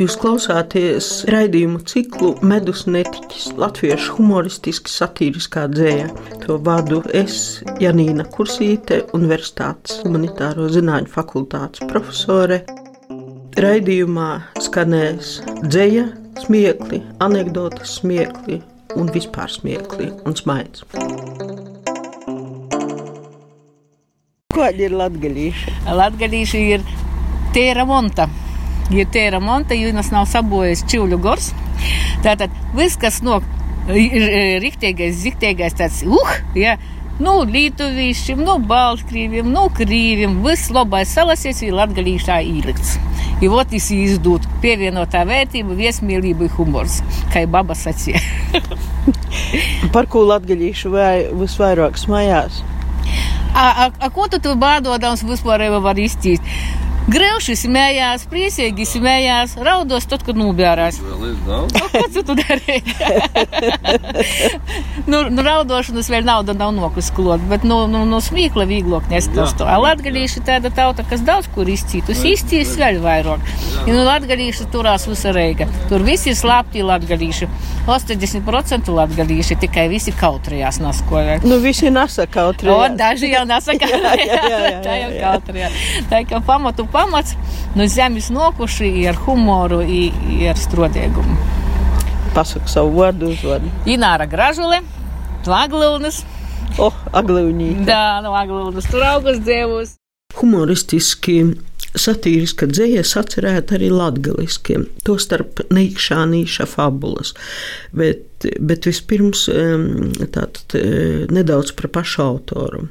Jūs klausāties raidījumu ciklu Medus netiķis, latviešu humoristiski satīriskā dzēja. To vadu es, Janīna Kursīte, Universitātes humanitāro zināņu fakultātes profesore. Raidījumā skanēs dzēja, smiekli, anekdotas smiekli un vispār smiekli un smaids. Kādi ir latgalīši? Latgalīši ir tie remonta ja tie ir remonta, jo tas nav sabojājis čivļu gors. Tātad viss, kas no ir rīktīgais, ziktīgais, tāds uh, ja, nu, lietuvīšiem, nu, baltkrīviem, nu, krīviem, viss labais salasies ir latgalīšā īlikts. И вот и издут pievienotā vērtība, viesmīlība un humors, kā baba sacīja. Par ko latgaļīšu vai visvairāk smajās? A, a, a ko tu tu bādodams vispār var izcīt? Grauši smējās, priecīgi smējās, raudos tad, kad nobjārās. Ko tu darīji? nu, nu, raudošanas vēl nauda nav nokusklot, bet no, no, no smīkla vieglāk nestos to. Latgalīši tāda tauta, kas daudz kur izcītus, izcīs vēl vairāk. Ja, nu, latgalīši turās reiga. Tur visi ir slāpti latgalīši. 80% latgalīši tikai visi kautrījās naskojā. Nu, visi nasa kautrījās. O, daži jau nasa kautrījās. Tā jau kautrījās. Tā kā pamatu pamats no zemes nokuši ar humoru, ar strodiegumu. Pasaka savu vārdu, uzvārdu. Ināra Gražule, Aglūnas. Oh, Aglūnī. Jā, no Aglūnas tur augas dzēvos. Humoristiski satīriska dzēja sacerēta arī latgaliskiem, to starp neikšā nīša fabulas, bet, bet vispirms tātad nedaudz par pašu autoru.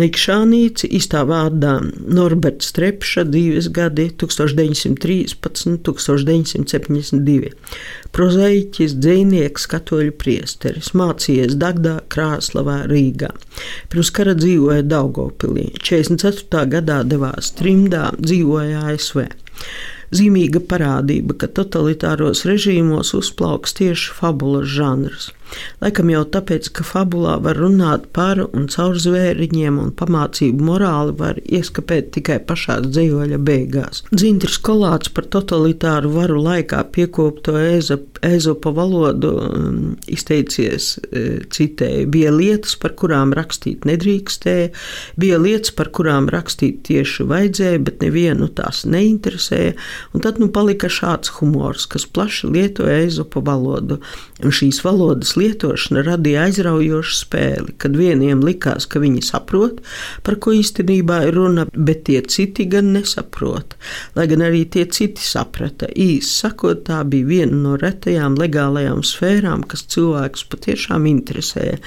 Neikšā nīci īstā vārdā Norberts Trepša dzīves gadi 1913, 1972. Prozaiķis, dzēnieks, katoļu priesteris, mācījies Dagdā, Krāslavā, Rīgā. Pirms kara dzīvoja Daugopilī, 44. gadā devās trimdā, dzīvoja ASV. Zīmīga parādība, ka totalitāros režīmos uzplauks tieši fabulas žanrs. Laikam jau tāpēc, ka fabulā var runāt par un caur zvēriņiem, un pamācību morāli var ieskapēt tikai pašā dzīvoļa beigās. Dzintris Kolāts par totalitāru varu laikā piekopto ezopa valodu um, izteicies, e, citēju, bija lietas, par kurām rakstīt nedrīkstēja, bija lietas, par kurām rakstīt tieši vajadzēja, bet nevienu tās neinteresēja, un tad nu palika šāds humors, kas plaši lietoja ezopa valodu, un šīs valodas lietošana radīja aizraujošu spēli, kad vieniem likās, ka viņi saprot, par ko īstenībā ir runa, bet tie citi gan nesaprot. Lai gan arī tie citi saprata, īsi sakot, tā bija viena no retajām legālajām sfērām, kas cilvēkus patiešām interesēja.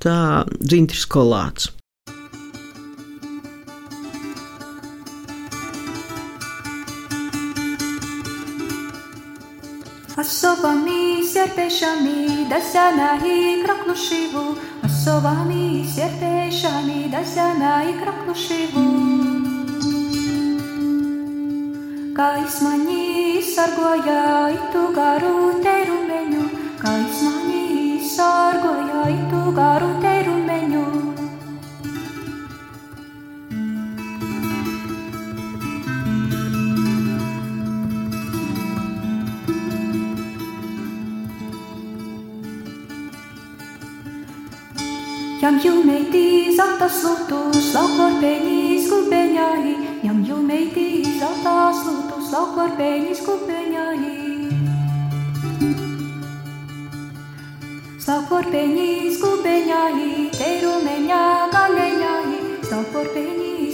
Tā dzintris kolāts. Asovami sierpeszami, dasana i krokluszywu. Asovami sierpeszami, dasana i krokluszywu. Kaismani sargoja itu garu terumeniu. Kaismani sargoja itu garu terumeniu. Nhằm yu mê ti giấc ta sụ tu Sóc gót bê ni hi Nhằm yêu mê ti giấc ta sụ tu Sóc gót bê ni sku bê nhà hi Sóc gót bê ni sku hi Tê ru mê hi Sóc gót bê hi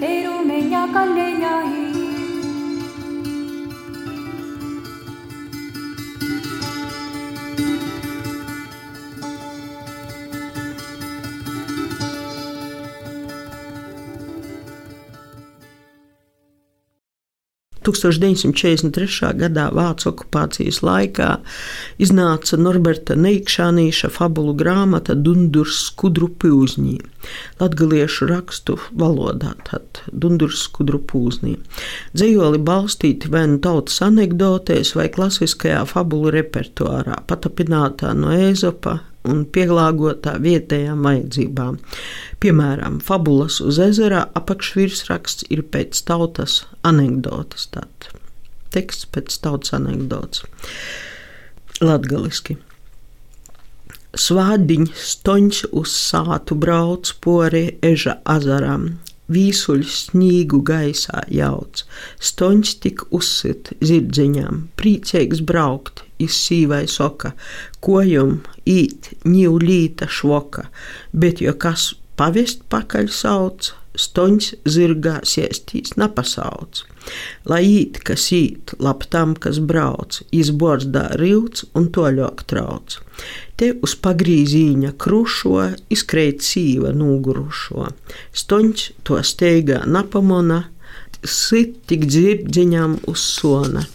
Tê ru mê hi 1943. gadā Vācu okupācijas laikā iznāca Norberta Neikšānīša fabulu grāmata Dundurs skudru pūzņī, latgaliešu rakstu valodā, tad Dundurs skudru pūznī. Dzējoli balstīti vai nu tautas anekdotēs vai klasiskajā fabulu repertuārā, patapinātā no Ēzopa un pielāgotā vietējām vajadzībām. Piemēram, fabulas uz ezera apakšvirsraksts ir pēc tautas anekdotas. Tātad. teksts pēc tautas anekdots. Latgaliski. Svādiņš stoņš uz sātu brauc pori eža azaram, vīsuļs snīgu gaisā jauc, stoņš tik uzsit zirdziņām, priecīgs braukt, izsīvai soka, kojum īt ņīv līta švoka, bet jo kas pavest pakaļ sauc, stoņš zirgā siestīs napasauc. Lai īt, kas īt, lab tam, kas brauc, izbordā rīvts un toļok trauc. Te uz pagrīzīņa krušo izkreit sīva nūgurušo. Stoņš to steigā napamona, sit tik dzirdziņām uz sona.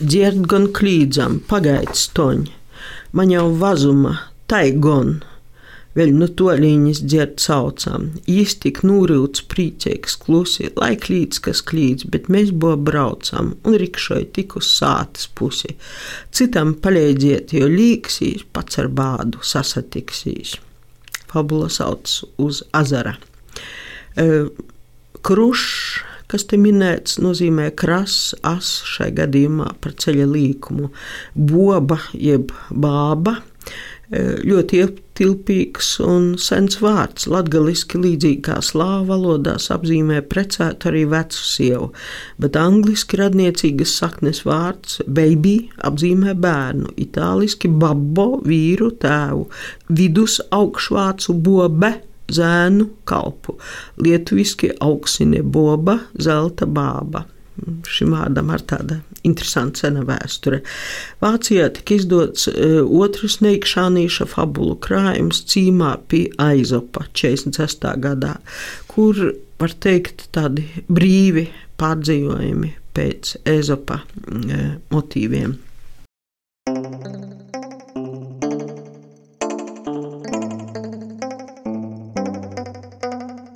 Dzird gan klīdzam, pagaid stoņ, man jau vazuma, tai gon vēl no toliņas dzird saucām. Jis tik nūrīts, priecīgs, klusi, lai klīdz, kas klīdz, bet mēs bo braucam un rikšoja tik uz sātas pusi. Citam palīdziet, jo līksīs pats ar bādu sasatiksīs. Fabula sauc uz azara. E, Krušs kas te minēts, nozīmē krass, as šai gadījumā par ceļa līkumu, boba jeb bāba, ļoti ietilpīgs un sens vārds. Latgaliski līdzīgi kā slāvu valodās apzīmē precētu arī vecu sievu, bet angliski radniecīgas saknes vārds baby apzīmē bērnu, itāliski babbo vīru tēvu, vidus augšvācu bobe zēnu kalpu, lietuviski augsine boba, zelta bāba šim vārdam ar tāda interesanta sena vēsture. Vācijā tika izdots uh, otrs neikšānīša fabulu krājums cīmā pie Aizopa 46. gadā, kur, var teikt, tādi brīvi pārdzīvojumi pēc Ezopa uh, motīviem.